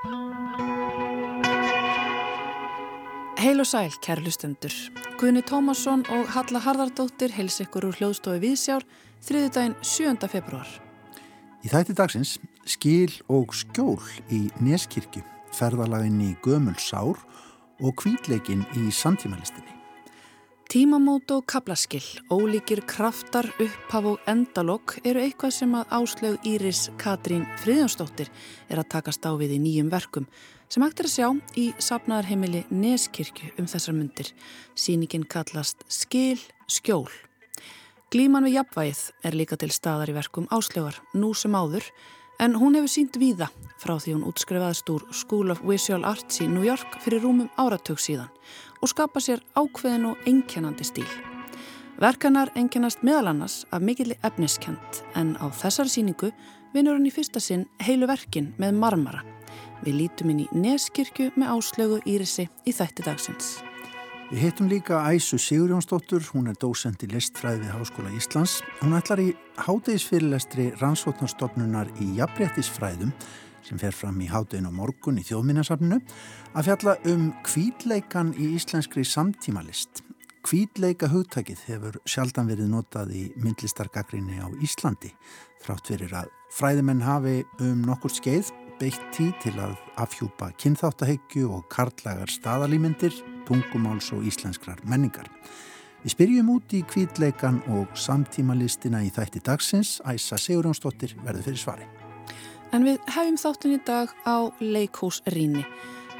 Heil og sæl, kæru lustendur. Guðni Tómasson og Halla Harðardóttir heils ykkur úr hljóðstofi Viðsjár þriðudaginn 7. februar. Í þætti dagsins skil og skjól í Neskirkju, ferðalagin í Gömul Sár og kvítleikin í samtímalistinni. Tímamót og kablaskill, ólíkir kraftar, upphaf og endalokk eru eitthvað sem að áslög Íris Katrín Fríðjónsdóttir er að takast á við í nýjum verkum sem hægt er að sjá í sapnaðarheimili Neskirkju um þessar myndir. Sýningin kallast Skil skjól. Glíman við jafnvægið er líka til staðar í verkum áslögar, nú sem áður, en hún hefur sínt víða frá því hún útskrifaðist úr School of Visual Arts í New York fyrir rúmum áratug síðan og skapa sér ákveðin og einkennandi stíl. Verkanar einkennast meðal annars af mikilli efniskent en á þessari síningu vinur hann í fyrsta sinn heilu verkin með marmara Við lítum inn í Neskirkju með áslögu Írisi í þætti dagsins. Við heitum líka Æsu Sigurjónsdóttur, hún er dósend í listfræði við Háskóla Íslands. Hún ætlar í hátegisfyrirlestri rannsóknarstofnunar í jafnbrettisfræðum sem fer fram í hátegin og morgun í þjóðminnarsafninu að fjalla um kvítleikan í íslenskri samtímalist. Kvítleika hugtakið hefur sjaldan verið notað í myndlistargagrinni á Íslandi þrátt fyrir að fræðimenn hafi um nokkur skeið beitt tí til að afhjúpa kynþáttaheggju og karlagar staðalýmyndir, tungumáls og íslenskrar menningar. Við spyrjum út í kvítleikan og samtímalistina í þætti dagsins. Æsa Sigurjónsdóttir verður fyrir svari. En við hefum þáttun í dag á Leikós Ríni.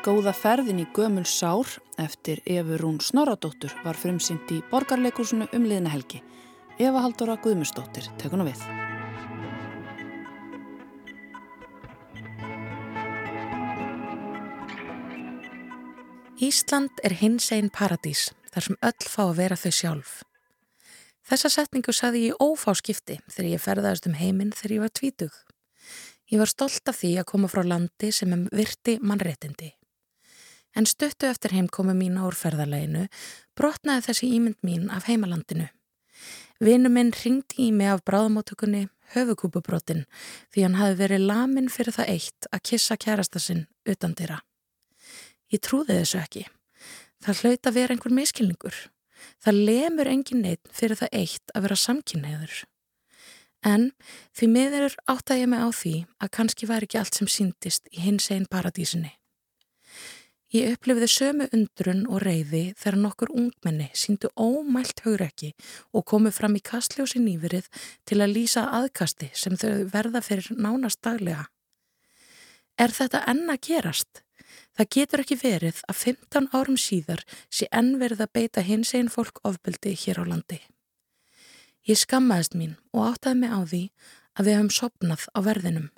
Góða ferðin í Gömul Sár eftir Efur Rún Snoradóttur var frumsynd í Borgarleikúsinu um liðna helgi. Eva Haldóra Guðmustóttir tekur nú við. Ísland er hins einn paradís þar sem öll fá að vera þau sjálf. Þessa setningu saði ég ófá skipti þegar ég ferðaðist um heiminn þegar ég var tvítug. Ég var stolt af því að koma frá landi sem er virti mannréttindi. En stöttu eftir heimkomi mína úr ferðaleginu brotnaði þessi ímynd mín af heimalandinu. Vinnu minn ringdi í mig af bráðamáttökunni höfukúpubrotin því hann hafi verið lamin fyrir það eitt að kissa kærasta sinn utan dyrra. Ég trúði þessu ekki. Það hlaut að vera einhver miskilningur. Það lemur engin neitt fyrir það eitt að vera samkynneður. En því miður átt að ég mig á því að kannski var ekki allt sem síndist í hins einn paradísinni. Ég upplifiði sömu undrun og reyði þegar nokkur ungmenni síndu ómælt haurekki og komu fram í kastljósi nýverið til að lýsa aðkasti sem þau verða fyrir nánast daglega. Er þetta enna gerast? Það getur ekki verið að 15 árum síðar sé enn verið að beita hins einn fólk ofbeldi hér á landi. Ég skammaðist mín og áttaði mig á því að við höfum sopnað á verðinum.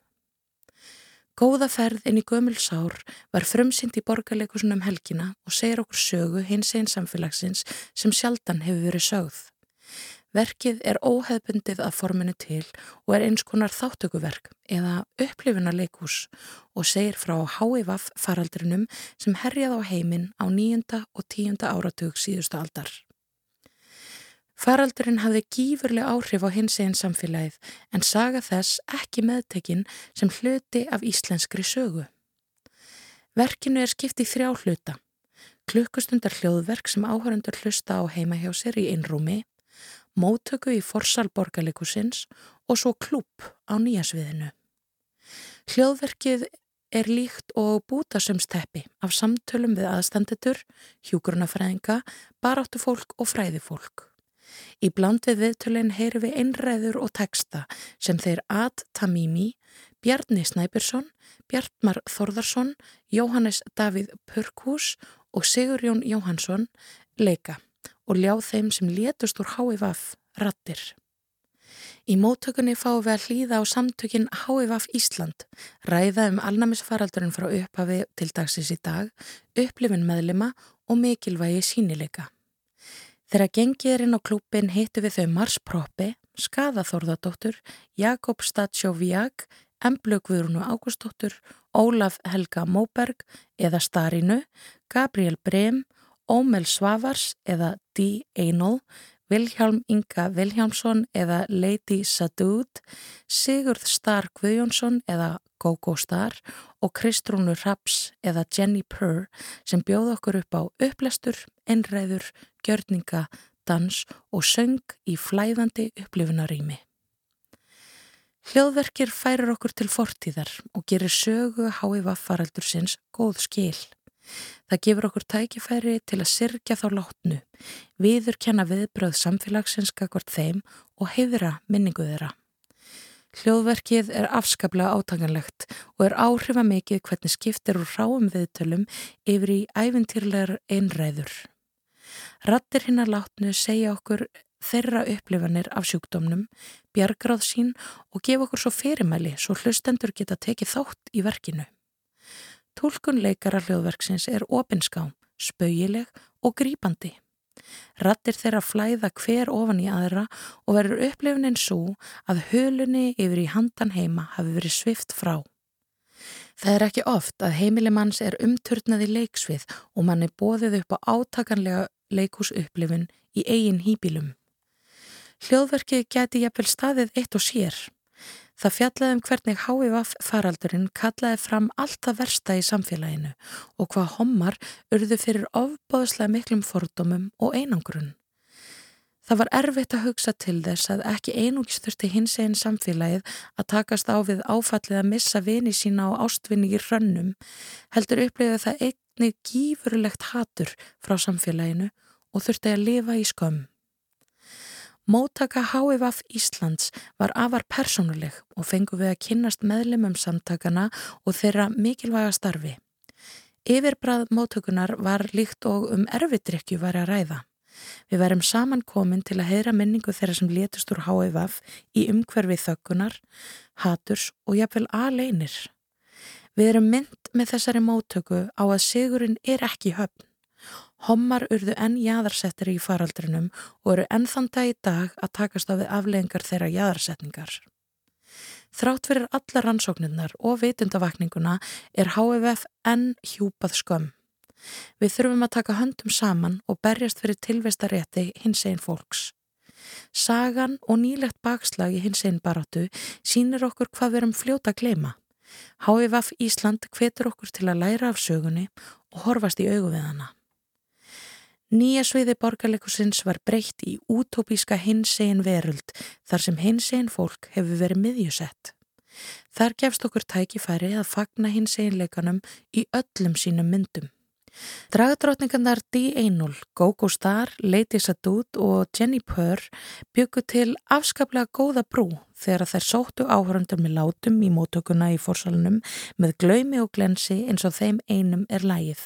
Góða ferð inn í gömul sár var frumsynd í borgarleikusunum helgina og segir okkur sögu hins einn samfélagsins sem sjaldan hefur verið sögð. Verkið er óheðbundið að forminu til og er eins konar þáttökuverk eða upplifunarleikús og segir frá HIVAF faraldrinum sem herjað á heiminn á nýjunda og tíunda áratug síðustu aldar. Faraldurinn hafði gífurlega áhrif á hins einn samfélagið en saga þess ekki meðtekinn sem hluti af íslenskri sögu. Verkinu er skipt í þrjá hluta. Klukkustundar hljóðverk sem áhörundur hlusta á heima hjá sér í innrúmi móttöku í forsal borgarleikusins og svo klúp á nýjasviðinu. Hljóðverkið er líkt og bútasumsteppi af samtölum við aðstandetur, hjúgrunafræðinga, baráttu fólk og fræði fólk. Í bland við viðtölinn heyri við einræður og texta sem þeir Ad Tamimi, Bjarni Snæpersson, Bjartmar Þorðarsson, Jóhannes Davíð Pörkhús og Sigurjón Jóhansson leika og ljá þeim sem létust úr HIVAF rattir. Í móttökunni fáum við að hlýða á samtökin HIVAF Ísland, ræða um alnæmisfaraldurinn frá upphafi til dagsins í dag, upplifin meðlima og mikilvægi sínileika. Þegar gengið er inn á klúpin heitu við þau Mars Proppi, Skaðaþórðardóttur, Jakob Stadsjóvíak, Emblu Guðrunu Ágústóttur, Ólaf Helga Móberg eða Starinu, Gabriel Brem Ómel Svavars eða D. Einol, Vilhjálm Inga Vilhjálmsson eða Lady Sadud, Sigurð Star Guðjónsson eða Gogo Star og Kristrúnur Raps eða Jenny Purr sem bjóð okkur upp á upplestur, einræður, gjörninga, dans og söng í flæðandi upplifunarými. Hljóðverkir færir okkur til fortíðar og gerir sögu HIV faraldur sinns góð skil. Það gefur okkur tækifæri til að sirkja þá látnu, viður kenna viðbröð samfélagsins kakvart þeim og heiðra minningu þeirra. Hljóðverkið er afskaplega átanganlegt og er áhrifa mikið hvernig skiptir úr ráum viðtölum yfir í æfintýrlegar einræður. Rattir hinnar látnu segja okkur þeirra upplifanir af sjúkdómnum, bjargráð sín og gefa okkur svo fyrirmæli svo hlustendur geta tekið þátt í verkinu. Tólkun leikara hljóðverksins er opinská, spauileg og grípandi. Rattir þeirra flæða hver ofan í aðra og verður upplifunin svo að hölunni yfir í handan heima hafi verið svift frá. Það er ekki oft að heimilimanns er umturnaði leiksvið og mann er bóðið upp á átakanlega leikúsupplifun í eigin hýbílum. Hljóðverkið geti jafnvel staðið eitt og sér. Það fjallaði um hvernig HVF faraldurinn kallaði fram allt það versta í samfélaginu og hvað hommar urðu fyrir ofbáðslega miklum fordómum og einangrunn. Það var erfitt að hugsa til þess að ekki einungis þurfti hins einn samfélagið að takast á við áfallið að missa vini sína á ástvinni í rönnum, heldur upplifið það einni gífurlegt hatur frá samfélaginu og þurfti að lifa í skömm. Móttaka HVF Íslands var afar persónuleg og fengu við að kynnast meðlumum samtakana og þeirra mikilvæga starfi. Yfirbrað móttökunar var líkt og um erfiðdrykju var að ræða. Við værum samankomin til að heyra minningu þeirra sem létust úr HVF í umhverfi þöggunar, haturs og jafnvel aleinir. Við erum mynd með þessari móttöku á að sigurinn er ekki höfn. Hommar urðu enn jæðarsettir í faraldrinum og eru ennþanda í dag að takast á við afleggingar þeirra jæðarsetningar. Þrátt fyrir alla rannsóknirnar og vitundavakninguna er HVF enn hjúpað skömm. Við þurfum að taka höndum saman og berjast fyrir tilvestarétti hins einn fólks. Sagan og nýlegt bakslag í hins einn baráttu sínir okkur hvað við erum fljóta að gleima. HVF Ísland hvetur okkur til að læra af sögunni og horfast í augu við hana. Nýja sviði borgarleikusins var breytt í útópíska hinsegin veruld þar sem hinsegin fólk hefur verið miðjusett. Þar gefst okkur tækifæri að fagna hinseginleikanum í öllum sínum myndum. Dragdrótningarnar D1-0, Gogo Star, Lady Sadud og Jenny Purr byggu til afskaplega góða brú þegar þær sóttu áhörundur með látum í mótökuna í fórsalunum með glaumi og glensi eins og þeim einum er lægið.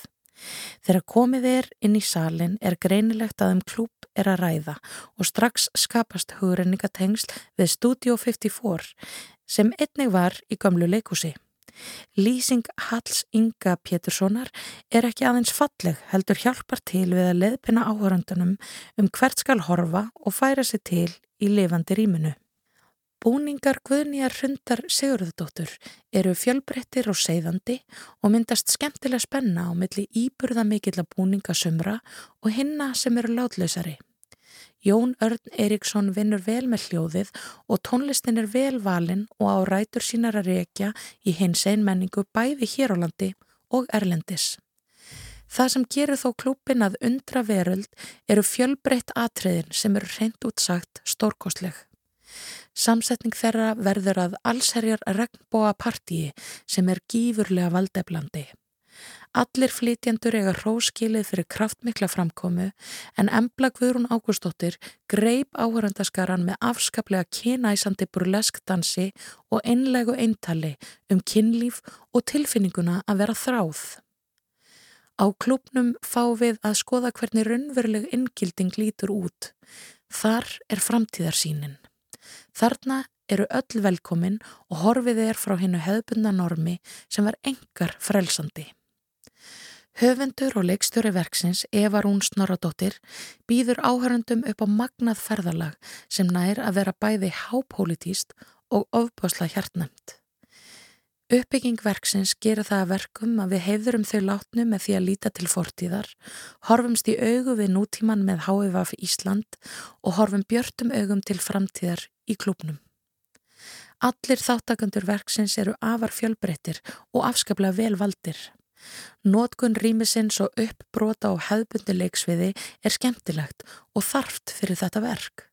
Þegar komið er inn í salin er greinilegt að um klúp er að ræða og strax skapast hugrenningatengsl við Studio 54 sem einnig var í gamlu leikúsi. Lýsing Halls Inga Péturssonar er ekki aðeins falleg heldur hjálpar til við að leðpina áhöröndunum um hvert skal horfa og færa sig til í lifandi rýminu. Búningar Guðnýjar Hrundar Sigurðardóttur eru fjölbreyttir og seiðandi og myndast skemmtilega spenna á milli íburða mikill að búninga sumra og hinna sem eru látlausari. Jón Örn Eriksson vinnur vel með hljóðið og tónlistin er vel valinn og á rætur sínar að rekja í hins einn menningu bæði hér á landi og erlendis. Það sem gerir þó klúpin að undra veröld eru fjölbreytt atriðin sem eru reynd útsagt stórkostleg. Samsetning þeirra verður að allserjar regnbóa partíi sem er gífurlega valdeflandi. Allir flytjendur eiga hróskilið fyrir kraftmikla framkomu en Embla Guðrún Ágústóttir greip áhörandaskaran með afskaplega kynæsandi burleskdansi og einlegu eintali um kynlíf og tilfinninguna að vera þráð. Á klúpnum fá við að skoða hvernig raunveruleg inngilding lítur út. Þar er framtíðarsýnin. Þarna eru öll velkomin og horfið er frá hennu hefðbundna normi sem var engar frelsandi. Höfundur og leikstjóri verksins Eva Rún Snorradóttir býður áhörundum upp á magnað ferðalag sem nær að vera bæði hápolítíst og ofbásla hjartnæmt. Uppbygging verksins gera það að verkum að við hefðurum þau látnu með því að líta til fortíðar, horfumst í augu við nútíman með HVF Ísland og horfum björtum augum til framtíðar í klúpnum. Allir þáttakandur verksins eru afar fjölbreyttir og afskaplega velvaldir. Nótkun rýmisins og uppbrota og hefðbunduleiksviði er skemmtilegt og þarft fyrir þetta verk.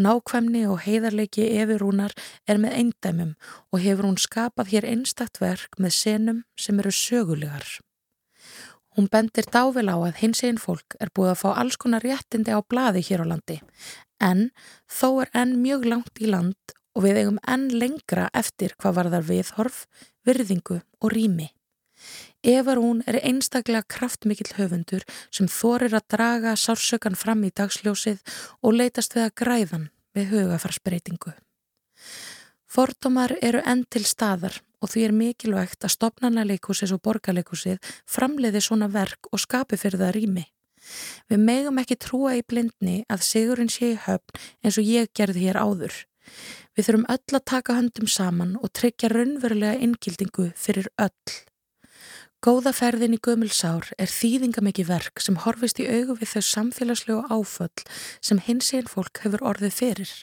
Nákvæmni og heiðarleiki Efirúnar er með eindæmum og hefur hún skapað hér einstakt verk með senum sem eru sögulegar. Hún bendir dável á að hins einn fólk er búið að fá alls konar réttindi á bladi hér á landi en þó er enn mjög langt í land og við eigum enn lengra eftir hvað varðar viðhorf, virðingu og rými. Evarún er einstaklega kraftmikill höfundur sem þorir að draga sársökan fram í dagsljósið og leytast við að græðan við hugafarsbreytingu. Fordómar eru enn til staðar og því er mikilvægt að stopnarnaleikúsis og borgarleikúsið framleiði svona verk og skapi fyrir það rými. Við megum ekki trúa í blindni að sigurinn sé í höfn eins og ég gerði hér áður. Við þurfum öll að taka höndum saman og tryggja raunverulega inngildingu fyrir öll. Góðaferðin í gömulsár er þýðingamikið verk sem horfist í augu við þau samfélagslegu áföll sem hins einn fólk hefur orðið fyrir.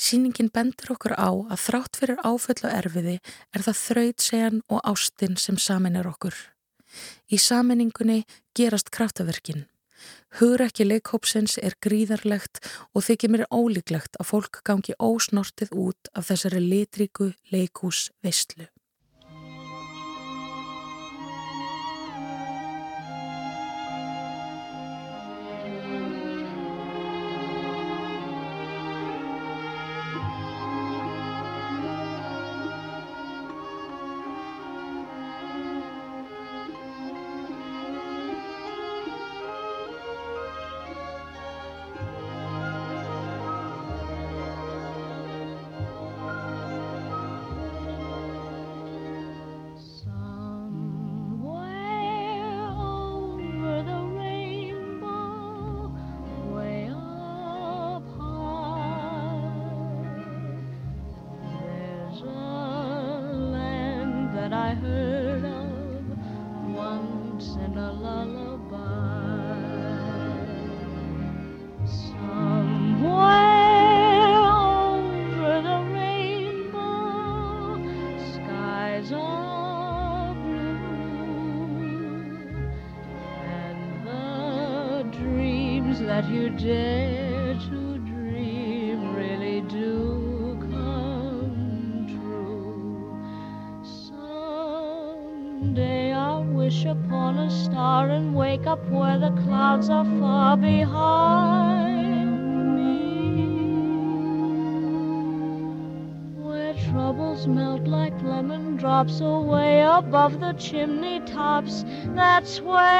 Sýningin bendur okkur á að þrátt fyrir áföll og erfiði er það þrautsegan og ástinn sem samin er okkur. Í saminningunni gerast kraftaverkin. Hugur ekki leikhópsins er gríðarlegt og þykir mér ólíklegt að fólk gangi ósnortið út af þessari litríku leikhús veistlu. Chimney tops. That's where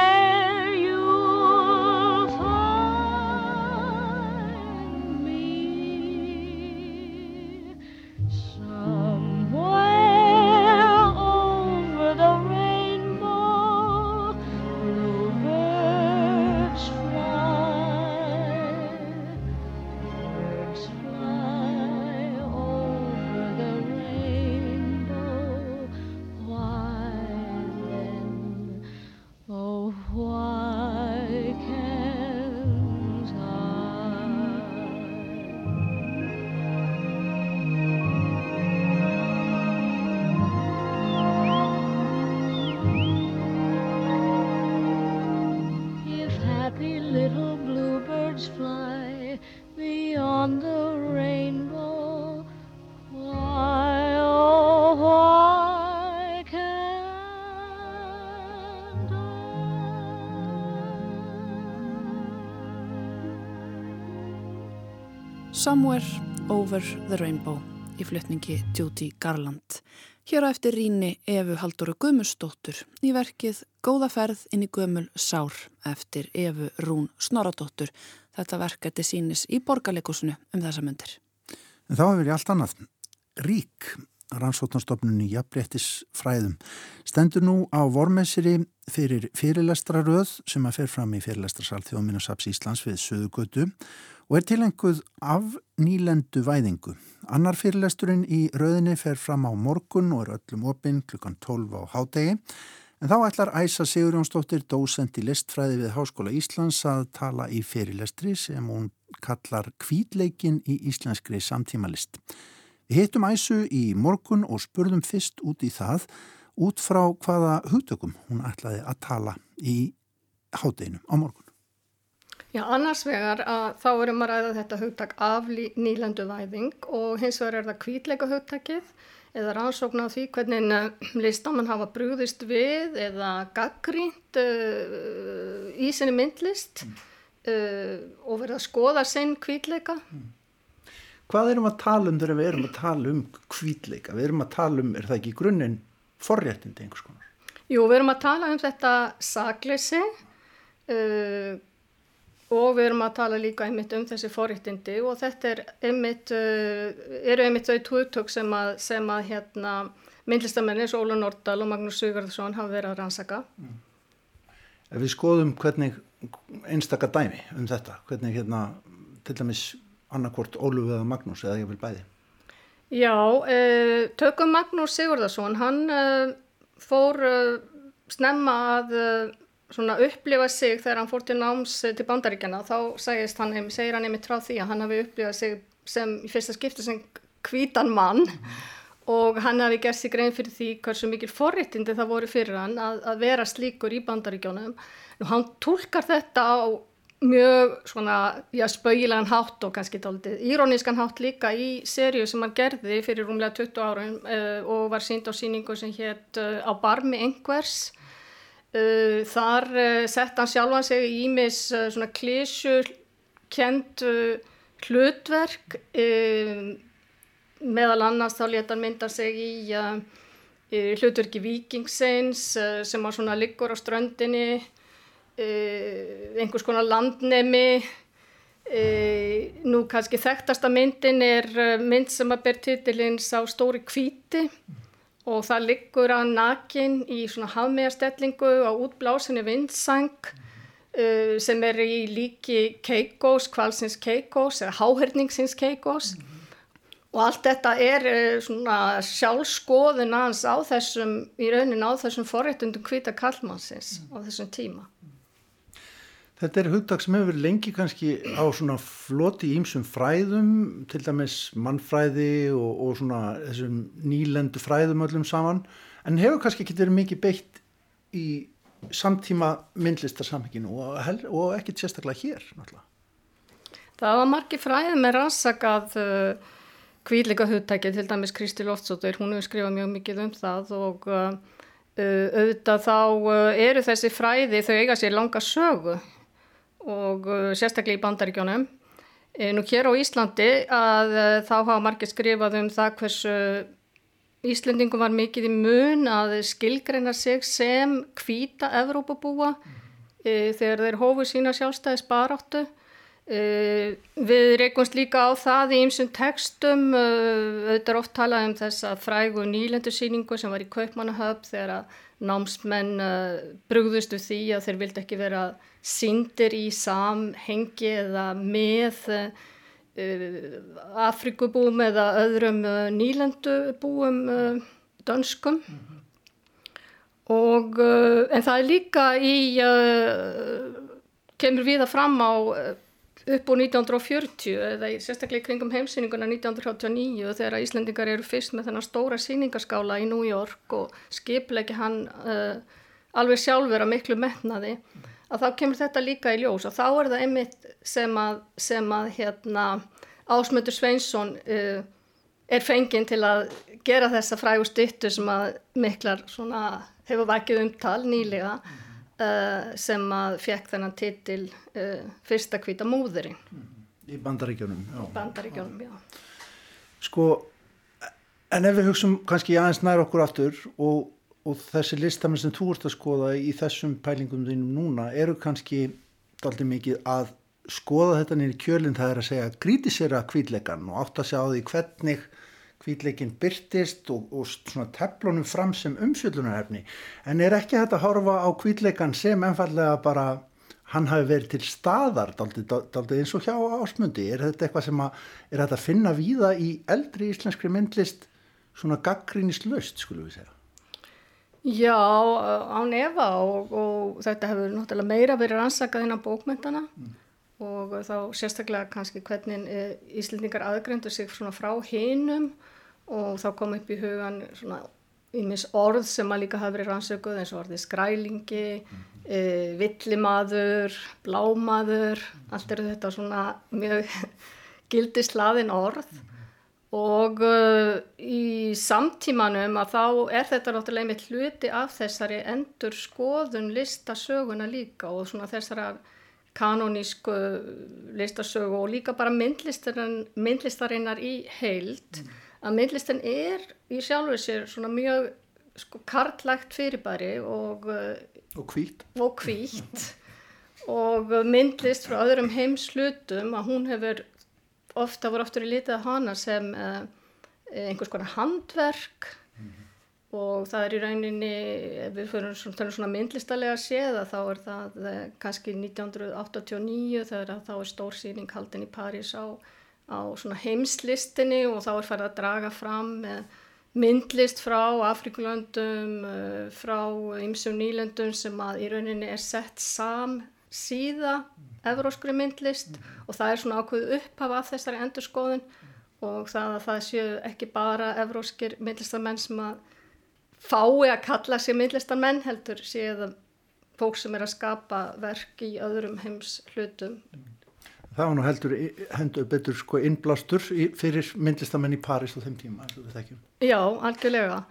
Somewhere Over the Rainbow í flutningi Judy Garland. Hér á eftir ríni Efu Halldóru Gumustóttur í verkið Góða ferð inn í Gumul Sár eftir Efu Rún Snoradóttur. Þetta verkefni sínis í borgarleikusinu um þessa myndir. En þá hefur ég allt annað. Rík, rannsóknarstofnunni Jafnbrettisfræðum, stendur nú á vormessiri fyrir fyrirlestraröð sem að fer fram í fyrirlestrarsal þjóðminnasaps Íslands við Suðugötu og er tilenguð af nýlendu væðingu. Annar fyrirlesturinn í rauðinni fer fram á morgun og er öllum opinn klukkan 12 á hádegi en þá ætlar Æsa Sigurjónsdóttir dósend í listfræði við Háskóla Íslands að tala í fyrirlestri sem hún kallar kvítleikin í íslenskri samtímalist. Við hittum Æsu í morgun og spurðum fyrst út í það út frá hvaða hugtökum hún ætlaði að tala í hádeginu á morgun. Já, annars vegar að þá erum að ræða þetta hugtak af nýlendu væðing og hins vegar er það kvítleika hugtakið eða rannsókn á því hvernig eh, listamann hafa brúðist við eða gaggrínt uh, í sinni myndlist mm. uh, og verða að skoða sinn kvítleika. Mm. Hvað erum að tala um þegar við erum að tala um kvítleika? Við erum að tala um, er það ekki í grunninn forréttindi einhvers konar? Jú, við erum að tala um þetta sagleysi uh, og við erum að tala líka einmitt um þessi forrættindi og þetta er einmitt, uh, eru einmitt þau tóttök sem að, sem að hérna, myndlistamenni eins og Óla Nordal og Magnús Sigurðarsson hafa verið að rannsaka. Mm. Ef við skoðum hvernig einstakar dæmi um þetta, hvernig hérna til dæmis annarkvort Ólu eða Magnús eða ég vil bæði? Já, uh, tökum Magnús Sigurðarsson, hann uh, fór uh, snemma að svona upplifa sig þegar hann fór til náms eh, til bandaríkjana þá segist hann, segir hann einmitt frá því að hann hafi upplifað sig sem í fyrsta skipti sem kvítan mann. Og hann hafi gert sig grein fyrir því hversu mikil forréttindi það voru fyrir hann að, að vera slíkur í bandaríkjónum og hann tólkar þetta á mjög svona, já, spauilegan hátt og kannski tóltið írónískan hátt líka í sériu sem hann gerði fyrir rúmlega 20 árum uh, og var sínd á síningu sem hétt uh, á barmi einhvers þar uh, sett hann sjálfan sig í mis svona klísjur kent hlutverk. Meðal annars þá leta hann mynda sig í hlutverki vikingsins sem var svona liggur á ströndinni einhvers konar landnemi. Nú kannski þekktasta myndin er mynd sem að ber titilinn sá stóri kvíti og það liggur að nakin í svona hafmegarstellingu á útblásinni vindsang uh, sem er í líki keikós, kvalsins keikós eða háherningsins keikós mm -hmm. og allt þetta er uh, svona sjálfskoðun aðeins á þessum, í raunin á þessum forréttundum hvita kallmannsins mm -hmm. á þessum tíma. Þetta er hugdag sem hefur verið lengi kannski á svona floti ímsum fræðum, til dæmis mannfræði og, og svona þessum nýlendu fræðum öllum saman, en hefur kannski ekki verið mikið beitt í samtíma myndlistarsamhenginu og, og ekkert sérstaklega hér náttúrulega. Það var margi fræðum með rannsakað uh, kvíðleika hugtæki, til dæmis Kristi Loftsóttur, hún hefur skrifað mjög mikið um það og uh, auðvitað þá uh, eru þessi fræði, þau eiga sér langa sögu og uh, sérstaklega í bandaríkjónum. E, nú hér á Íslandi að uh, þá hafa margir skrifað um það hversu Íslandingum var mikið í mun að skilgreina sig sem kvíta Evrópabúa e, þegar þeir hófu sína sjálfstæðis baráttu. E, við reykumst líka á það í ymsum textum, auðvitað er oft talað um þessa frægu nýlendursýningu sem var í Kaupmannahöfn þegar að námsmenn brugðustu því að þeir vildi ekki vera syndir í samhengi eða með Afrikubúum eða öðrum nýlendubúum dönskum mm -hmm. og en það er líka í kemur við að fram á upp úr 1940 eða sérstaklega í kringum heimsýninguna 1989 þegar Íslendingar eru fyrst með þennan stóra síningaskála í New York og skipleiki hann uh, alveg sjálfur að miklu metnaði að þá kemur þetta líka í ljós. Og þá er það einmitt sem að, sem að hérna, Ásmöndur Sveinsson uh, er fenginn til að gera þessa frægu stittu sem að miklar hefur vækið umtal nýlega uh, sem að fekk þennan titil uh, Fyrsta hvita múðurinn. Í bandaríkjónum, já. Í bandaríkjónum, já. Sko, en ef við hugsaum kannski aðeins nær okkur aftur og og þessi listamenn sem þú ert að skoða í þessum pælingum þínum núna eru kannski daldi mikið að skoða þetta nýri kjölinn það er að segja grítisera kvítleikan og átt að sjá því hvernig kvítleikin byrtist og, og svona teflunum fram sem umfjöldunarhefni en er ekki þetta að horfa á kvítleikan sem ennfallega bara hann hafi verið til staðar daldið eins og hjá ásmundi? Er þetta eitthvað sem að, er þetta að finna víða í eldri íslenskri myndlist svona gaggrínist löst skulum við segja? Já, á nefa og, og þetta hefur náttúrulega meira verið rannsakað innan bókmyndana mm. Og þá sérstaklega kannski hvernig eh, Íslendingar aðgrændu sig svona frá hinum og þá kom upp í hugan svona ímis orð sem að líka hafa verið rannsökuð eins og orðið skrælingi, mm -hmm. e, villimaður, blámaður, mm -hmm. allt eru þetta svona mjög gildislaðin orð mm -hmm. og uh, í samtímanum að þá er þetta náttúrulega einmitt hluti af þessari endur skoðun listasöguna líka og svona þessara kanonísku listasögu og líka bara myndlistarinnar í heild að myndlistin er í sjálfur sér svona mjög sko karlægt fyrirbæri og og hvít og, hvít. og myndlist frá öðrum heimslutum að hún hefur ofta voru oftur í litið hana sem uh, einhvers konar handverk mm. Og það er í rauninni ef við fyrir svona, svona myndlistalega séð þá er það uh, kannski 1989 þegar þá er stórsýning haldin í París á á heimslistinni og þá er farið að draga fram myndlist frá Afrikulöndum, eh, frá ymsum nýlöndum sem að í rauninni er sett sam síða evróskri myndlist. Og það er svona ákveð upphafa af þessari endurskoðun og það að það séu ekki bara evróskir myndlistamenn sem að fái að kalla sér myndlistamenn heldur séu það fólk sem er að skapa verk í öðrum heims hlutum það var nú heldur hendur betur sko innblástur fyrir myndlistamenn í Paris á þeim tíma Já, algjörlega.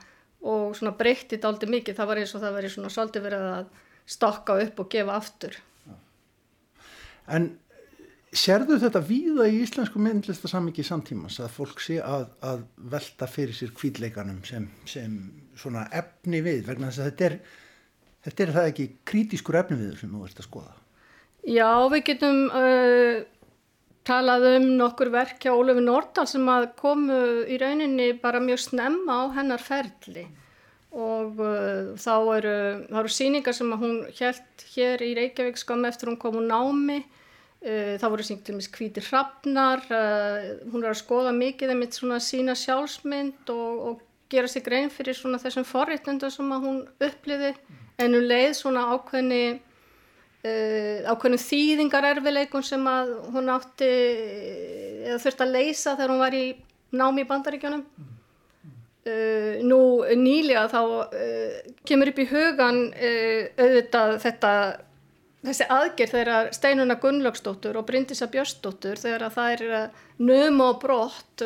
Og svona breyttið aldrei mikið. Það var eins og það verið svona svolítið verið að stokka upp og gefa aftur. Já. En sérðu þetta víða í íslensku myndlistasammingi samtímas að fólk sé að, að velta fyrir sér kvítleikanum sem, sem svona efni við vegna þess að þetta er þetta er það ekki krítiskur efni við sem þú ert að skoða? Já, við getum uh, talað um nokkur verk hjá Ólöfi Nordal sem að komu í rauninni bara mjög snemma á hennar ferli. Og uh, þá eru, eru síningar sem hún held hér í Reykjavík skam eftir hún kom úr námi uh, þá voru og með skvíti hrafnar uh, hún er að skoða mikið um eitt svona sína sjálfsmynd og, og gera sig grein fyrir svona þessum forréttundu sem hún uppliði en hún leið svona ákveðni Uh, ákveðnum þýðingarerfileikun sem hún átti eða þurfti að leysa þegar hún var í námi í bandaríkjónum uh, nú nýlega þá uh, kemur upp í hugan auðvitað þetta þessi aðgerð þegar Steinuna Gunnlaugsdóttur og Bryndisa Björnsdóttur þegar að það er nöm og brott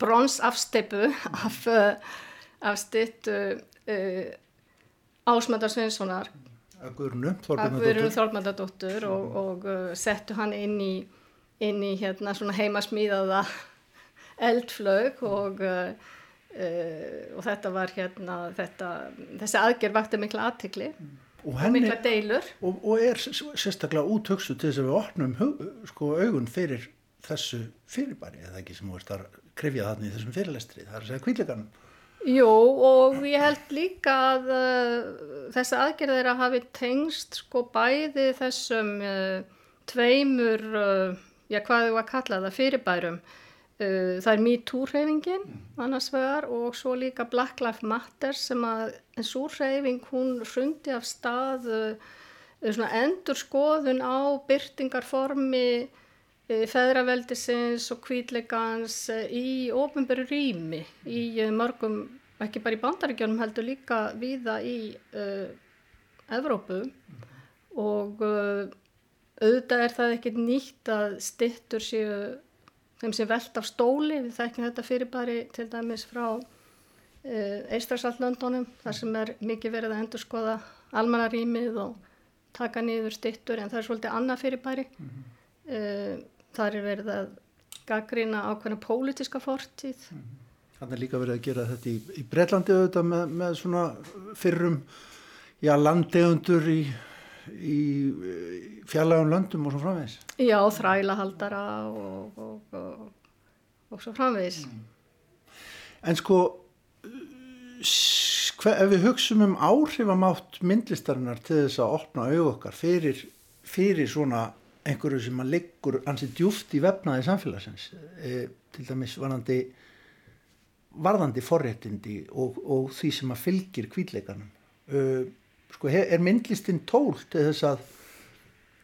bronsafsteipu af, af stitt Ásmöndar Sveinssonar. Að Guðrunu Þormandadóttur og, og uh, settu hann inn í, inn í hérna, heimasmíðaða eldflög og, uh, uh, og þetta var hérna, þetta, þessi aðgerð vakti mikla aðtikli og, og mikla deilur og, og er sérstaklega útöksu til þess að við opnum hug, sko, augun fyrir þessu fyrirbæri eða ekki sem þú ert að krifja þarna í þessum fyrirlestri það er að segja kvíleganum Jú og ég held líka að uh, þessi aðgerðir að hafi tengst sko bæði þessum uh, tveimur, uh, já hvað þú að kalla það, fyrirbærum. Uh, það er MeToo-hreyfingin annars vegar og svo líka Black Lives Matter sem að en svo hreyfing hún hrundi af stað uh, svona endur skoðun á byrtingarformi uh, feðraveldisins og kvítleikans í ofinböru rými í mörgum ekki bara í bandaríkjónum heldur líka viða í uh, Evrópu. Og uh, auðvitað er það ekkert nýtt að stittur séu þeim sem veld af stóli, við þekkjum þetta fyrirbæri til dæmis frá uh, Eistrasaltlöndunum þar sem er mikið verið að endur skoða almanarímið og taka niður stittur en það er svolítið annað fyrirbæri mm -hmm. þar er verið að gaggrina ákveðna pólitíska fortíð mm -hmm. Þannig er líka verið að gera þetta í, í Breitlandi auðvitað með, með svona fyrrum já, landegundur í, í fjarlagun löndum og svo framvegis. Já, þrælahaldara og, og, og, og svo framvegis. Mm. En sko, hver, ef við hugsaum um áhrifamátt myndlistarinnar til þess að opna auð okkar fyrir fyrir svona einhverju sem að liggur ansið djúft í vefnaði samfélagsins e, til dæmis varðandi varðandi forréttindi og, og því sem að fylgir kvítleikanum uh, sko, er myndlistinn tól til þess að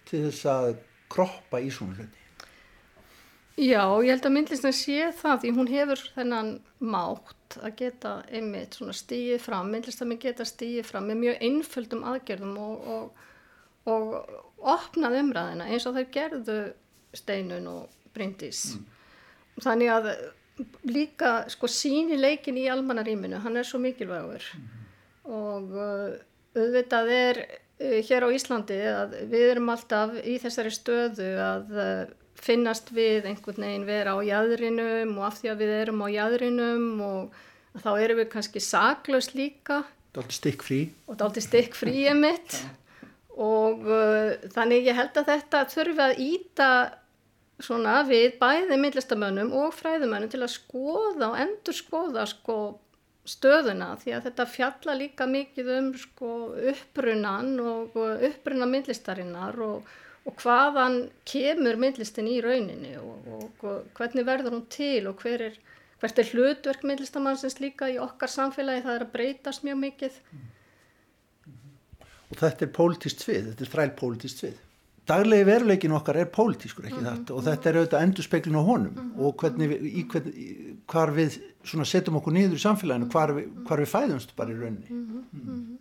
til þess að kroppa í svona hluti Já, ég held að myndlistin sé það því hún hefur þennan mátt að geta einmitt svona stíið fram, myndlistami geta stíið fram með mjög einföldum aðgerðum og, og, og opnað umræðina eins og þeir gerðu steinun og brindis. Mm. Þannig að líka sko síni leikin í almannaríminu, hann er svo mikilvægur mm -hmm. og uh, auðvitað er uh, hér á Íslandi að við erum alltaf í þessari stöðu að uh, finnast við einhvern veginn vera á jæðrinum og af því að við erum á jæðrinum og þá erum við kannski saklaus líka. Daldi stikk frí. Og daldi stikk frí emitt og uh, þannig ég held að þetta þurfi að íta svona við bæði myndlistamönnum og fræðumönnum til að skoða og endur skoða sko stöðuna því að þetta fjalla líka mikið um sko upprunan og uppruna myndlistarinnar og, og hvaðan kemur myndlistin í rauninni og, og, og hvernig verður hún til og hver er, hvert er hlutverk myndlistamannsins líka í okkar samfélagi það er að breytast mjög mikið. Og þetta er pólitist svið, þetta er þræl pólitist svið daglegi veruleikin okkar er pólitískur ekki mm -hmm. þetta og þetta er auðvitað endurspeglin á honum mm -hmm. og hvernig við, í, hvern, hvar við setjum okkur niður í samfélaginu hvar við, hvar við fæðumst bara í rauninni mm -hmm.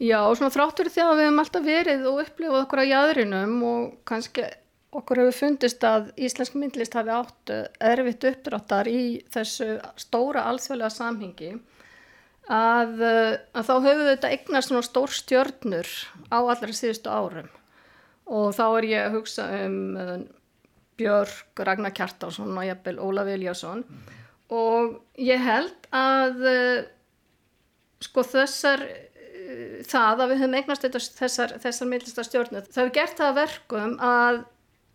Já og svona þráttur því að við hefum alltaf verið og upplifað okkur á jæðrinum og kannski okkur hefur fundist að Íslensk myndlist hafi átt erfitt uppdráttar í þessu stóra alþjóðlega samhengi að, að þá við þetta eignast svona stór stjörnur á allra síðustu árum og þá er ég að hugsa um Björg, Ragnar Kjartánsson og jæfnvel Ólaf Viljásson mm. og ég held að uh, sko þessar uh, það að við höfum eignast þessar, þessar millista stjórnur, það hefur gert það verkum að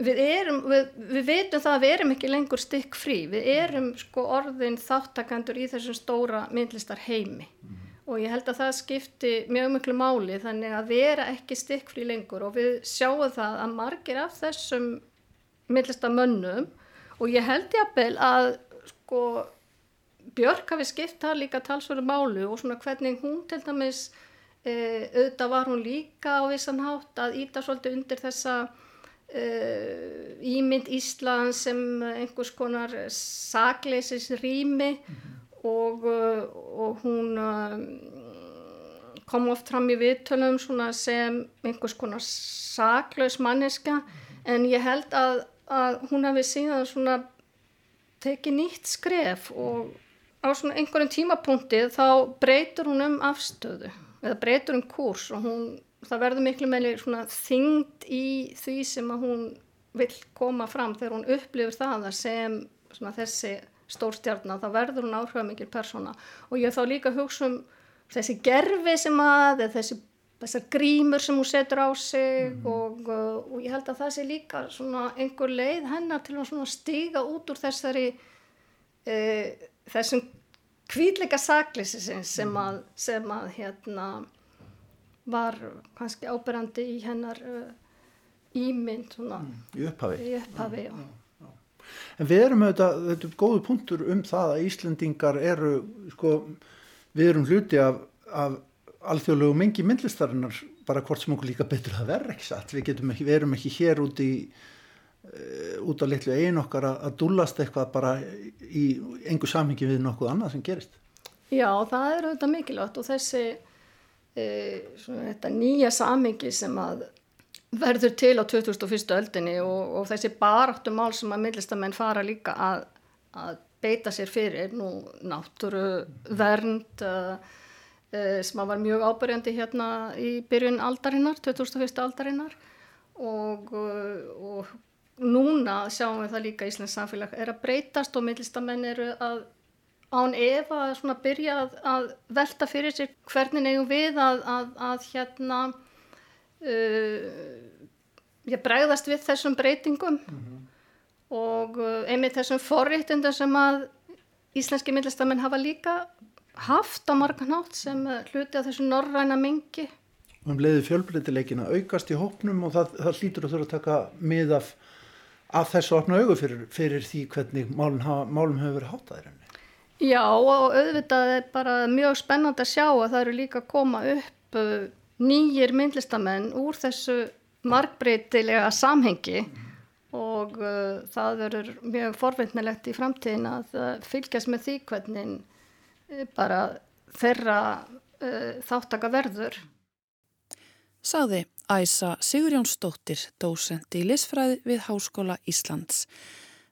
við erum, við, við veitum það að við erum ekki lengur stykk frí, við erum sko orðin þáttakandur í þessum stóra millistar heimi mm og ég held að það skipti mjög mjög máli þannig að vera ekki stikkfrí lengur. Og við sjáum það að margir af þessum millista mönnum og ég held jápil að sko Björk hafi skipt það líka talsverðu málu og svona hvernig hún til dæmis e, auðvitað var hún líka á vissan hátt að íta svolítið undir þessa e, ímynd Ísland sem einhvers konar sakleysis rými. Mm -hmm og, uh, og hún uh, kom oft fram í viðtölum sem einhvers konar saklaus manneska en ég held að, að hún hafi síðan tekið nýtt skref og á einhverjum tímapunkti þá breytur hún um afstöðu eða breytur um kurs og hún, það verður miklu meðli þyngd í því sem hún vil koma fram þegar hún upplifir það sem svona þessi stórstjarnar, þá verður hún áhrifamikil persóna og ég þá líka hugsa um þessi gerfi sem að þessi, þessar grímur sem hún setur á sig mm -hmm. og, uh, og ég held að það sé líka svona einhver leið hennar til að stíga út úr þessari e, þessum kvíðleika saklisins sem mhm. að, sem að hérna var kannski áberandi í hennar uh, ímynd svona, mm, í upphafi, í upphafi já. Já en við erum auðvitað, þetta er góðu punktur um það að Íslendingar eru sko, við erum hluti af, af alþjóðlegu mengi myndlistarinnar bara hvort sem okkur líka betur að vera ekki satt, við, ekki, við erum ekki hér út í uh, út á litlu eigin okkar að dúllast eitthvað bara í engu samhengi við nokkuð annað sem gerist. Já, það er auðvitað mikilvægt og þessi e, svona, þetta nýja samhengi sem að verður til á 2001. öldinni og, og þessi baráttu mál sem að millistamenn fara líka að, að beita sér fyrir nú náttúru vernd uh, uh, sem að var mjög ábyrjandi hérna í byrjun aldarinnar, 2001. aldarinnar og, uh, og núna sjáum við það líka Íslands samfélag er að breytast og millistamenn eru að án efa að byrja að, að velta fyrir sér hvernig eigum við að, að hérna uh, bregðast við þessum breytingum mm -hmm. og uh, einmitt þessum forréttunda sem að íslenski millistamenn hafa líka haft á margan hátt sem hluti af þessu norræna mingi um leiði fjölbreytileikin að aukast í hópnum og það, það hlýtur að þurfa að taka mið af, af þessu opna augu fyrir, fyrir því hvernig málum, málum hefur verið hátaðir enni. Já og auðvitað er bara mjög spennand að sjá að það eru líka að koma upp uh, nýjir myndlistamenn úr þessu markbreytilega samhengi og uh, það verður mjög forvindnilegt í framtíðin að uh, fylgjast með því hvernig uh, bara þeirra uh, þáttaka verður. Saði Æsa Sigurjónsdóttir, dósent í Lisfræði við Háskóla Íslands.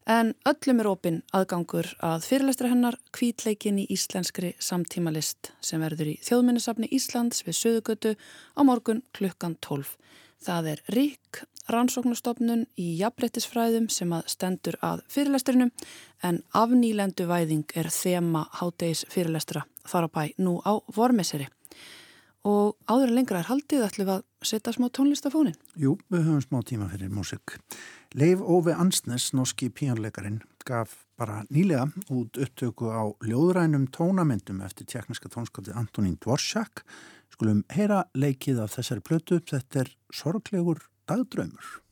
En öllum er opinn aðgangur að fyrirlestra hennar kvítleikin í íslenskri samtímalist sem verður í þjóðminnesafni Íslands við Suðugötu á morgun klukkan 12. Það er rík rannsóknustofnun í jafnbrettisfræðum sem að stendur að fyrirlestrinum en afnýlendu væðing er þema hádegis fyrirlestra þar á bæ nú á vormesseri. Og áður en lengra er haldið ætlum við að setja smá tónlistafónin. Jú, við höfum smá tíma fyrir músik. Leif Óve Ansnes, norski píanleikarin, gaf bara nýlega út upptöku á ljóðrænum tónamyndum eftir tjekniska tónskapti Antonín Dvorsjak. Skulum heyra leikið af þessari plötu. Þetta er sorglegur dagdraumur.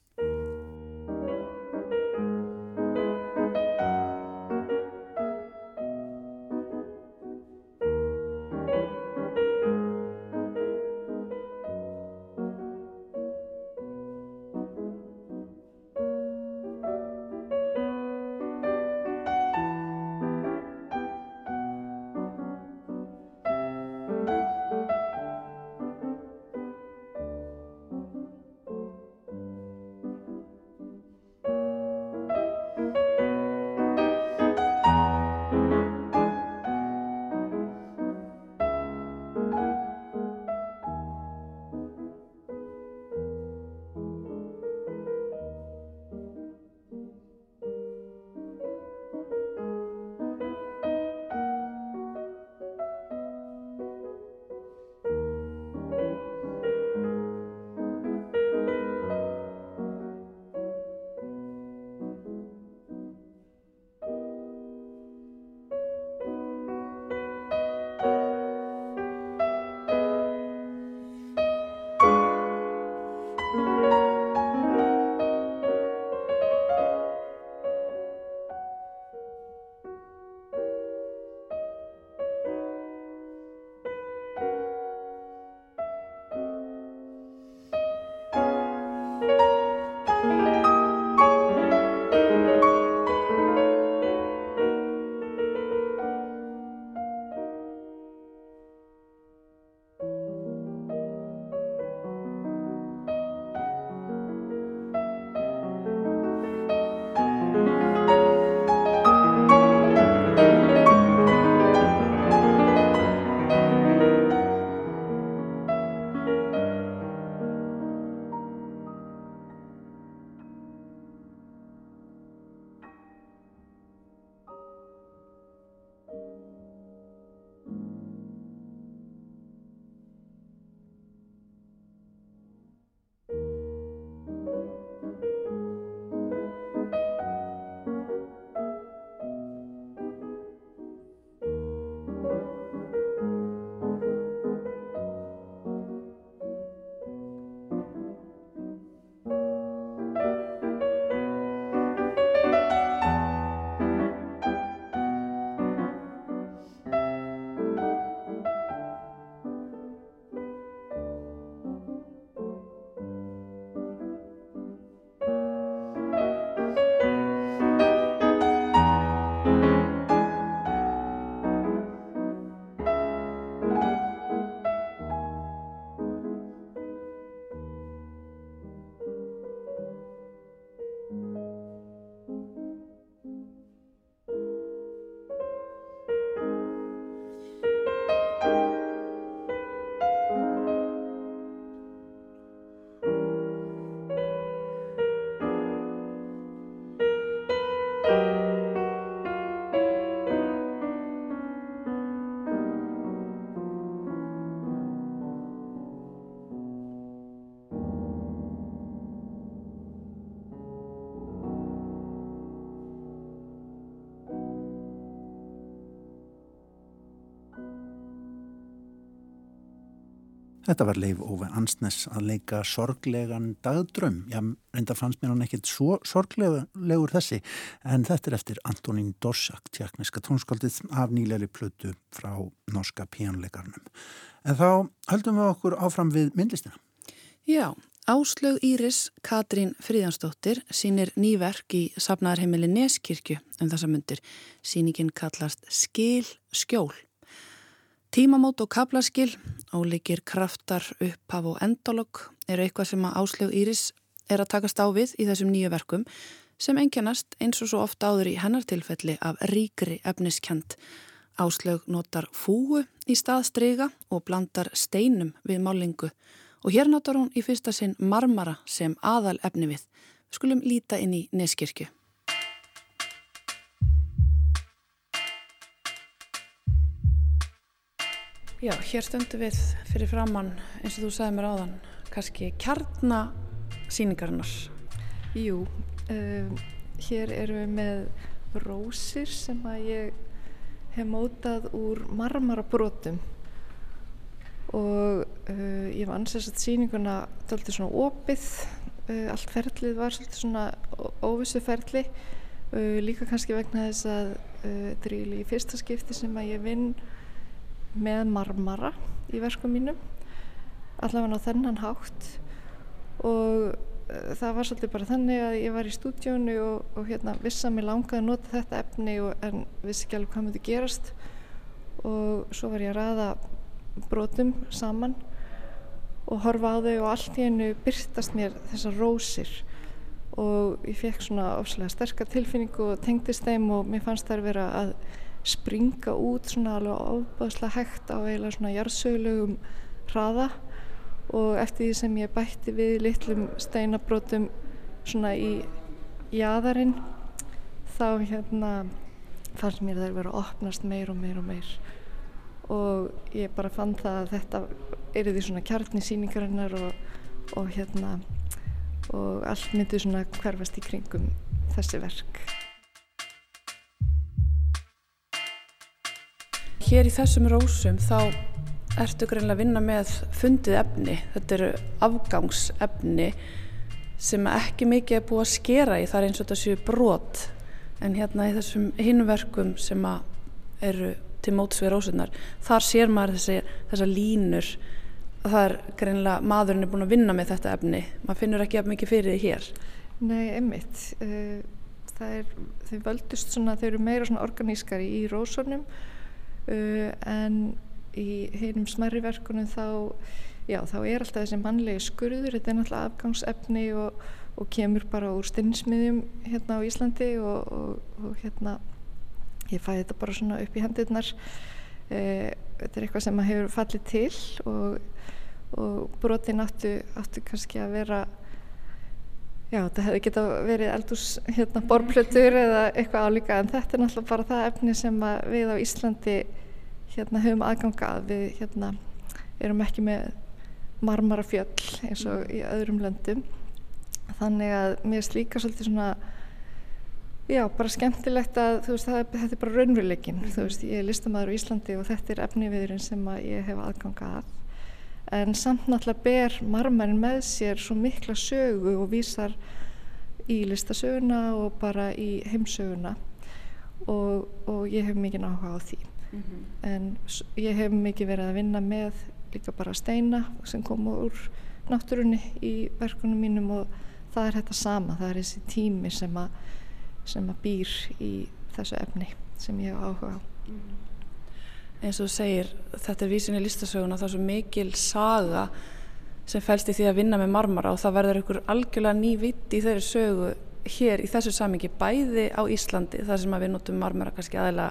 Þetta var Leif Óve Ansnes að leika sorglegan dagdröm. Já, reynda fannst mér hann ekkert svo sorglegur þessi, en þetta er eftir Antonín Dorsak, tjekkniska tónskaldið af nýleiri plötu frá norska píanleikarnum. En þá höldum við okkur áfram við myndlistina. Já, Áslög Íris Katrín Fríðansdóttir sínir nýverk í safnaðarheimili Neskirkju um þessa myndir. Sýningin kallast Skil skjól. Tímamót og kaplaskil, óleikir kraftar, upphaf og endalog eru eitthvað sem að Áslög Íris er að takast á við í þessum nýju verkum sem enginnast eins og svo ofta áður í hennartilfelli af ríkri efniskjent. Áslög notar fúu í staðstryga og blandar steinum við málingu og hér notar hún í fyrsta sinn marmara sem aðal efni. Við skulum líta inn í Neskirkju. Já, hér stöndum við fyrir framann eins og þú sagði mér áðan, kannski kjarnasýningarnar. Jú, um, hér erum við með rósir sem að ég hef mótað úr marmarabrótum og uh, ég var ansess að sýninguna doldið svona opið, uh, allt ferlið var svona óvissu ferli, uh, líka kannski vegna þess að þetta er í fyrsta skipti sem að ég vinn með marmara í verkum mínum allavega á þennan hátt. Og uh, það var svolítið bara þannig að ég var í stúdjónu og, og hérna viss að mér langaði að nota þetta efni og, en vissi ekki alveg hvað myndi gerast. Og svo var ég að ræða brotum saman og horfa á þau og allt í einu byrtast mér þessar rósir. Og ég fekk svona ofslega sterkar tilfinningu og tengdist þeim og mér fannst þær vera að springa út svona alveg ábæðslega hægt á eiginlega svona jarðsögulegum hraða. Og eftir því sem ég bætti við litlum steinabrótum svona í jæðarinn þá hérna fannst mér þær vera að opnast meir og meir og meir. Og ég bara fann það að þetta er því svona kjarni síningarinnar og, og hérna og allt myndi svona hverfast í kringum þessi verk hér í þessum rósum þá ertu greinlega að vinna með fundið efni. Þetta eru afgangsefni sem ekki mikið er búið að skera í. Það er eins og þetta séu brot. En hérna í þessum hinverkum sem eru til mótsvið rósunar, þar sér maður þessi, þessa línur. Það er greinlega, maðurinn er búin að vinna með þetta efni. Maður finnur ekki að mikið fyrir því hér. Nei, einmitt. Eh, það er, þau völdust svona, þau eru meira svona organískari í rósunum uh, en í heinum smerri verkunum þá, já, þá er alltaf þessi mannlegi skurður, þetta er náttúrulega afgangsefni og, og kemur bara úr steinsmiðjum hérna á Íslandi og, og, og hérna ég fæði þetta bara svona upp í hendurnar. Uh, þetta er eitthvað sem hefur fallið til og brotin áttu, áttu kannski að vera Já, þetta hefði geta verið eldús hérna, borplötur eða eitthvað álíka en þetta er náttúrulega bara það efni sem við á Íslandi hérna, höfum aðganga að. Við hérna, erum ekki með marmarafjöll eins og í öðrum löndum. Þannig að mér er líka svolítið svona já, bara skemmtilegt að veist, það, þetta er bara raunveruleikin mm -hmm. ég er listamæður á Íslandi og þetta er efniviðurinn sem ég hef aðganga að en samt náttúrulega ber marmarinn með sér svo mikla sögu og vísar í listasöguna og bara í heimsöguna. Og, og ég hef mikið áhuga á því. Mm -hmm. en ég hef mikið verið að vinna með líka bara steina sem koma úr náttúrunni í verkunum mínum og það er þetta sama, það er þessi tími sem að, sem að býr í þessu efni sem ég hef áhuga á. Mm -hmm eins og segir þetta er vísin í listasöguna það er svo mikil saga sem fælst í því að vinna með marmara og það verður ykkur algjörlega ný vitt í þeirri sögu hér í þessu samingi bæði á Íslandi þar sem við notum marmara kannski aðeila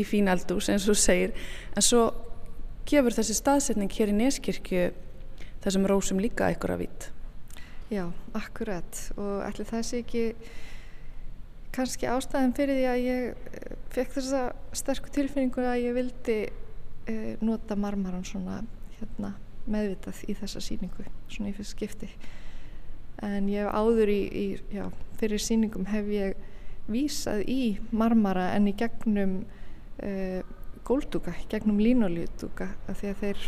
í fín eldús eins og segir en svo gefur þessi staðsetning hér í Neskirkju þessum rósum líka að vitt Já, akkurat. Og allir þessi ekki kannski ástæðin fyrir því að ég eh, fekk þessa sterku tilfinningu að ég vildi uh, nota marmaran svona hérna, meðvitað í þessa síningu svona í fyrst skipti. En ég hef áður í, í já, fyrir síningum hef ég vísað í marmara en í gegnum uh, skóldúka gegnum línolítúka af því að þeir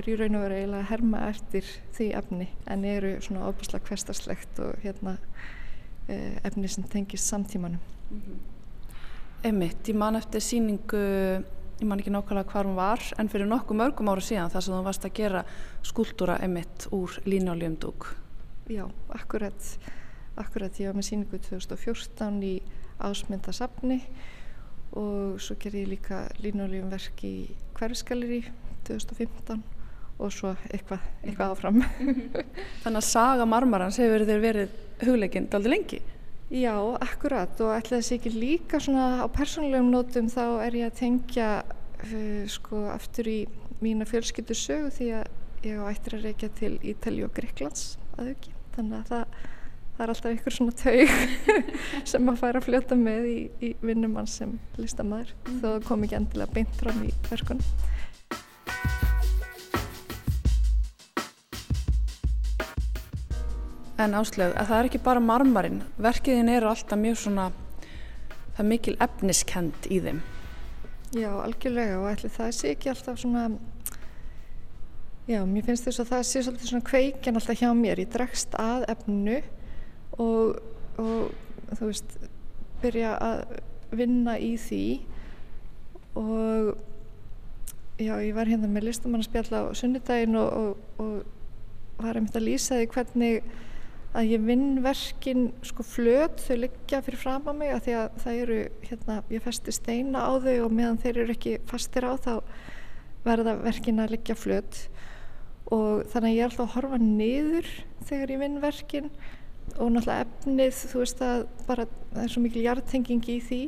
eru í raun og veru eiginlega að herma eftir því efni en eru svona óbúslega hverstarslegt og hérna eh, efni sem tengist samtímanum. Mm -hmm. Emmitt, ég man eftir síningu, ég man ekki nákvæmlega hvað hún var en fyrir nokkuð mörgum ára síðan þar sem þú varst að gera skúltúra Emmitt úr línuáljumdúk. Já, akkurat, akkurat, ég var með síningu 2014 í ásmyndasafni og svo ger ég líka línuáljum verk í hverfskaleri 2015 og svo eitthvað, eitthvað áfram. Þannig að saga marmarans hefur þeir verið hugleikinn daldi lengi? Já, akkurat og ætlaði þessi ekki líka svona á persónulegum nótum þá er ég að tengja uh, sko aftur í mína fjölskyldu sögu því að ég á ættir að reykja til Ítali og Greiklands að auki þannig að það, það er alltaf ykkur svona taug sem að fara að fljóta með í, í vinnumann sem listamæður mm. þó kom ekki endilega beint fram í verkunum. En áslög, að það er ekki bara marmarinn, verkiðin eru alltaf mjög svona, það er mikil efniskend í þeim. Já, algjörlega og ætli það sé ekki alltaf svona, já, mér finnst þess að það sé svolítið svona kveikin alltaf hjá mér, ég dregst að efnu og, og þú veist, byrja að vinna í því. Og já, ég var hérna með listamannaspjall á sunnudaginn og, og, og var einmitt að lýsa því hvernig að ég vinn verkin sko flöt, þau liggja fyrir fram á mig að því að það eru, hérna, ég festi steina á þau og meðan þeir eru ekki fastir á þá verða verkin að liggja flöt. Og þannig að ég er alltaf að horfa niður þegar ég vinn verkin og náttúrulega efnið, þú veist að bara það er svo mikil hjartenging í því.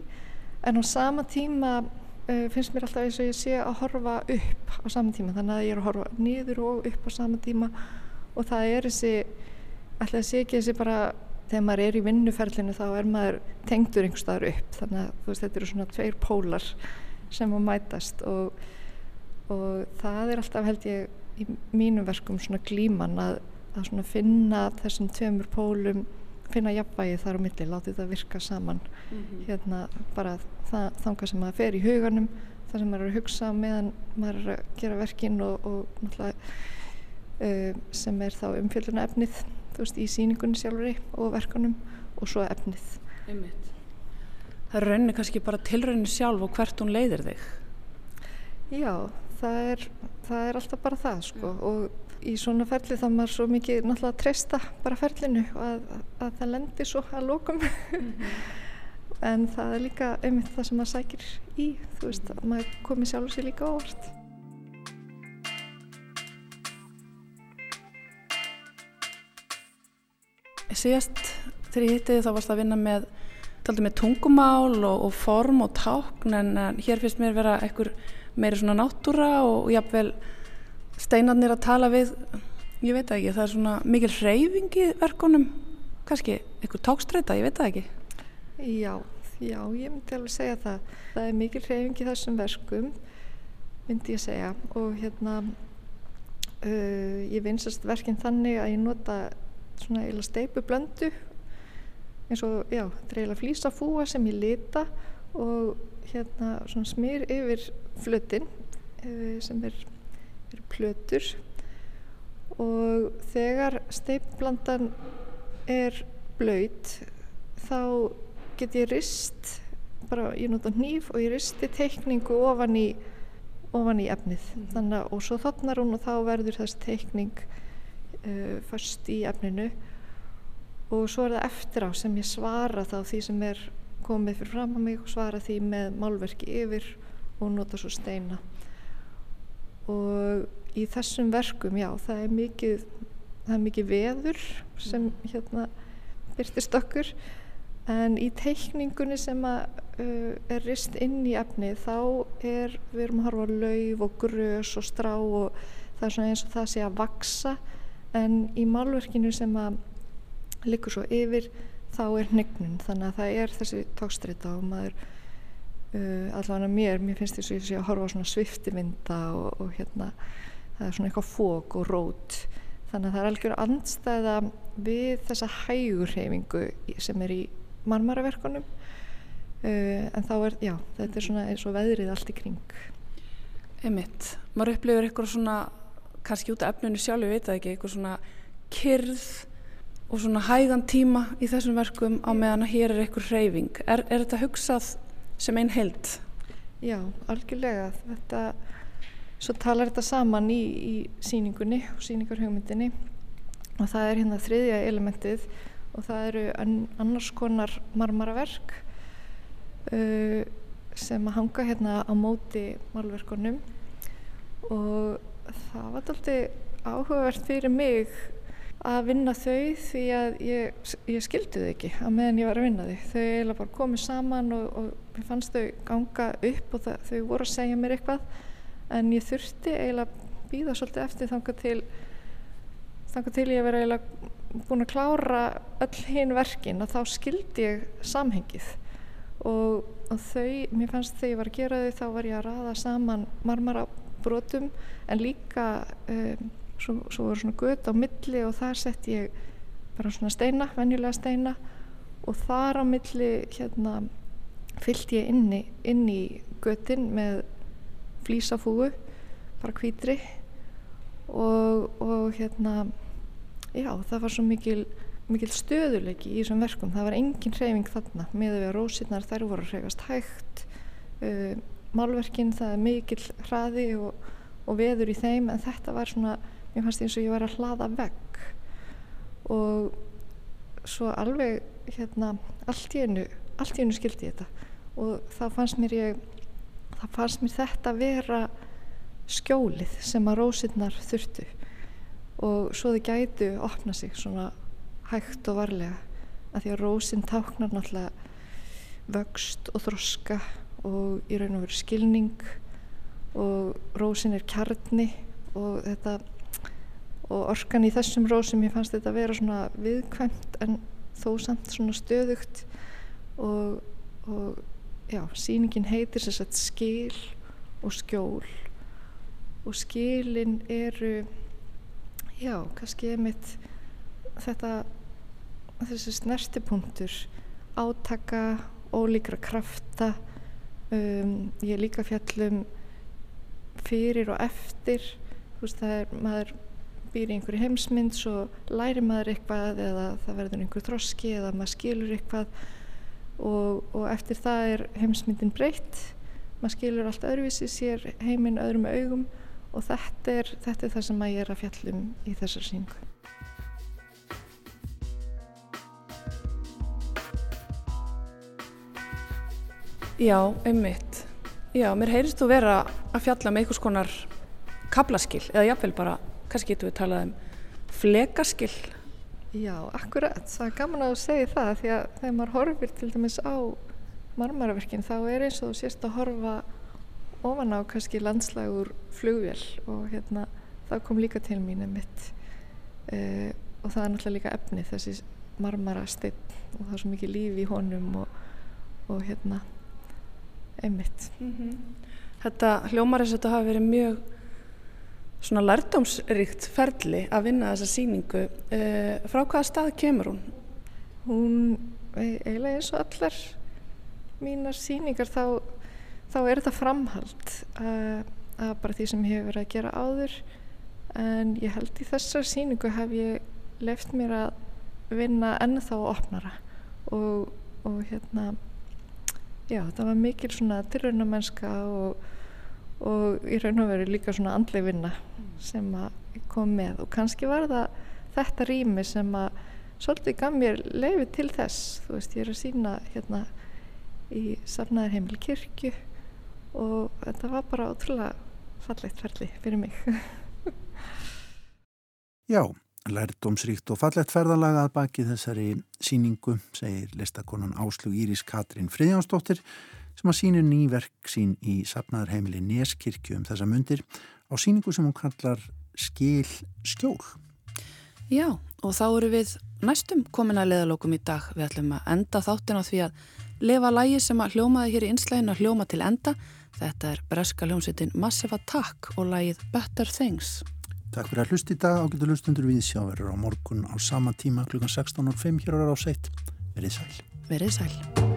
En á sama tíma uh, finnst mér alltaf eins og ég sé að horfa upp á sama tíma, þannig að ég er að horfa niður og upp á sama tíma og það er þessi alltaf sé ekki þessi bara þegar maður er í vinnuferlinu þá er maður tengdur einhver staðar upp. Þannig að veist, þetta eru svona tveir pólar sem að mætast og, og það er alltaf held ég í mínum verkum svona glíman að, að svona finna þessum tveimur pólum finna jafnvægi þar á milli, láti þetta virka saman. Mm -hmm. hérna bara það, þanga sem maður fer í huganum það sem maður er að hugsa meðan maður er að gera verkin og, og náttúrulega uh, sem er þá umfjölduna efnið veist, í síningunni sjálfur og verkunum og svo efnið. Einmitt. Það er rauninni kannski bara tilrauninni sjálf og hvert hún leiðir þig? Já, það er, það er alltaf bara það sko Já. og í svona ferli þá maður svo mikið náttúrulega að treysta bara ferlinu og að, að það lendir svo að lókum mm -hmm. en það er líka einmitt það sem maður sækir í, þú veist, að maður komi sjálf sér líka ávart. Síðast þegar ég hitti þið þá varst að vinna með, með tungumál og, og form og tákn en hér finnst mér vera einhver meiri svona náttúra og, og jáfnvel steinarnir að tala við ég veit ekki, það er svona mikil hreyfing í verkunum, kannski einhver tákstreita, ég veit það ekki. Já, já, ég myndi alveg segja það. Það er mikil hreyfing í þessum verkum myndi ég segja. Og hérna uh, ég vinsast verkinn þannig að ég nota svona eila steipublöndu eins og, já, þetta er eiginlega flýsafúa sem ég lita og hérna svona smýr yfir flötin eh, sem er, er plötur og þegar steipblandan er blöyt þá get ég rist bara ég nota hníf og ég risti teikningu ofan í ofan í efnið mm. þannig og svo þotnar hún og þá verður þessi teikning uh, först í efninu. Og svo er það eftir á sem ég svara þá því sem er komið fyrir fram á mig og svara því með málverki yfir og nota svo steina. Og í þessum verkum já það er mikið það er mikið veður sem hérna byrtist okkur. En í teikningunni sem að, uh, er rist inn í efni þá er við erum að horfa á lauf og grös og strá og það er svona eins og það sé að vaksa en í málverkinu sem að likur svo yfir þá er hnygnun þannig að það er þessi tókstrita og maður uh, allavega mér, mér finnst þess að horfa á svona sviftivinda og, og hérna það er svona eitthvað fók og rót. Þannig að það er algjör andstæða við þessa hægurhefingu sem er í marmaraverkunum. Uh, en þá er, já, þetta er svona eins og veðrið allt í kring. Einmitt. Maður upplifir eitthvað svona, kannski út af efninu sjálf, ég veit það ekki, eitthvað svona kyrð og svona hægan tíma í þessum verkum á meðan að hér er eitthvað hreyfing. Er, er þetta hugsað sem einn held? Já, algjörlega. Þetta, svo talar þetta saman í, í síningunni og síningarhugmyndinni og það er hérna þriðja elementið og það eru annars konar marmaraverk uh, sem að hanga hérna á móti málverkunum og það var alltaf áhugavert fyrir mig að vinna þau því að ég, ég skildi þau ekki að meðan ég var að vinna þau. Þau eiginlega bara komið saman og, og mér fannst þau ganga upp og það, þau voru að segja mér eitthvað. En ég þurfti eiginlega býða svolítið eftir þanga til þanga til ég verið eiginlega búin að klára öll hinn verkin að þá skildi ég samhengið. Og, og þau, mér fannst þegar ég var að gera þau þá var ég að raða saman marmarabrótum en líka um, svo, svo voru svona gött á milli og þar sett ég bara svona steina, venjulega steina og þar á milli hérna fyllt ég inni, inn í göttin með flísafúu bara hvítri og, og hérna já, það var svo mikil, mikil stöðuleiki í þessum verkum. Það var engin hreyfing þarna með því að rósirnar þær voru að hreyfast hægt. Uh, málverkinn það er mikil hraði og, og veður í þeim en þetta var svona, mér fannst eins og ég var að hlaða vegg. Og svo alveg hérna allt í einu, allt í einu skildi ég þetta. Og þá fannst mér ég, þá fannst mér þetta vera skjólið sem að rósirnar þurftu. Og svo þau gætu opna sig svona hægt og varlega að því að rósin táknar náttúrulega vöxt og þroska og í raun og veru skilning og rósin er kjarni og þetta og orkan í þessum rósum ég fannst þetta að vera svona viðkvæmt en þó samt svona stöðugt og, og já, síningin heitir sér sett skil og skjól og skilin eru já, kannski einmitt þetta þessi snertipunktur átaka, ólíkra krafta um, ég er líka fjallum fyrir og eftir. Þú veist það er, maður býr í einhverju heimsmynd svo læri maður eitthvað eða það verður einhver þroski eða maður skilur eitthvað. Og, og eftir það er heimsmyndin breytt. Maður skilur allt öðruvísi sér heiminn öðrum augum. Og þetta er, þetta er það sem ég er að fjallum í þessar síningu. Já, einmitt. Já, mér heyrist þú vera að fjalla með einhvers konar kablaskill eða jáfnveil bara, kannski getur við talað um flekaskill. Já, akkurat. Það er gaman að segja það því að þegar maður horfir til dæmis á marmaraverkin þá er eins og þú sést að horfa ofan á kannski landslægur flugvél og hérna það kom líka til mín mitt uh, eh, og það er náttúrulega líka efni þessi marmara steinn og það er svo mikið líf í honum og, og hérna einmitt mm -hmm. Þetta hljómar þess að þetta hafi verið mjög svona lærdomsrikt ferli að vinna þessa síningu uh, frá hvaða stað kemur hún? Hún eiginlega eins og allar mínar síningar þá þá er þetta framhald uh, að bara því sem ég hef verið að gera áður en ég held í þessar síningu hef ég left mér að vinna ennþá opnara og, og hérna já það var mikil svona tilraunamennska og, og í raun og veru líka svona andleg vinna sem kom með og kannski var það þetta rými sem að svolítið gaf mér leiði til þess þú veist ég er að sína hérna í safnaðar heimil kirkju og þetta var bara ótrúlega fallegt ferli fyrir mig. Já, lærdómsríkt og fallegt ferðalaga að baki þessari síningu, segir listakonan Áslug Íris Katrín Friðjánsdóttir sem að sínu nýverk sín í sapnaðarheimili Neskirkju um þessa mundir á síningu sem hún kallar Skil skjól. Já, og þá eru við næstum komin að leðalokum í dag. Við ætlum að enda þáttin á því að lefa lægi sem að hljómaði hér í inslægin að hljóma til enda Þetta er breska hljómsveitin Massive Attack og lægið Better Things. Takk fyrir að hlusta í dag. Ágættu hlustundur við sjáverður á morgun á sama tíma kl. 16.05 hér á Ráseitt. Verið sæl. Verið sæl.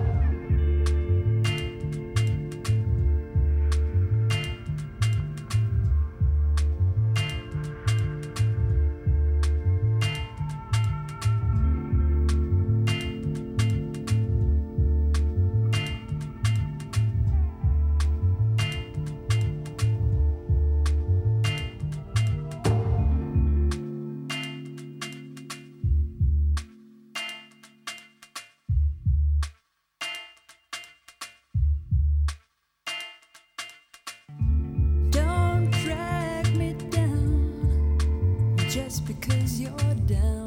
cause you're down.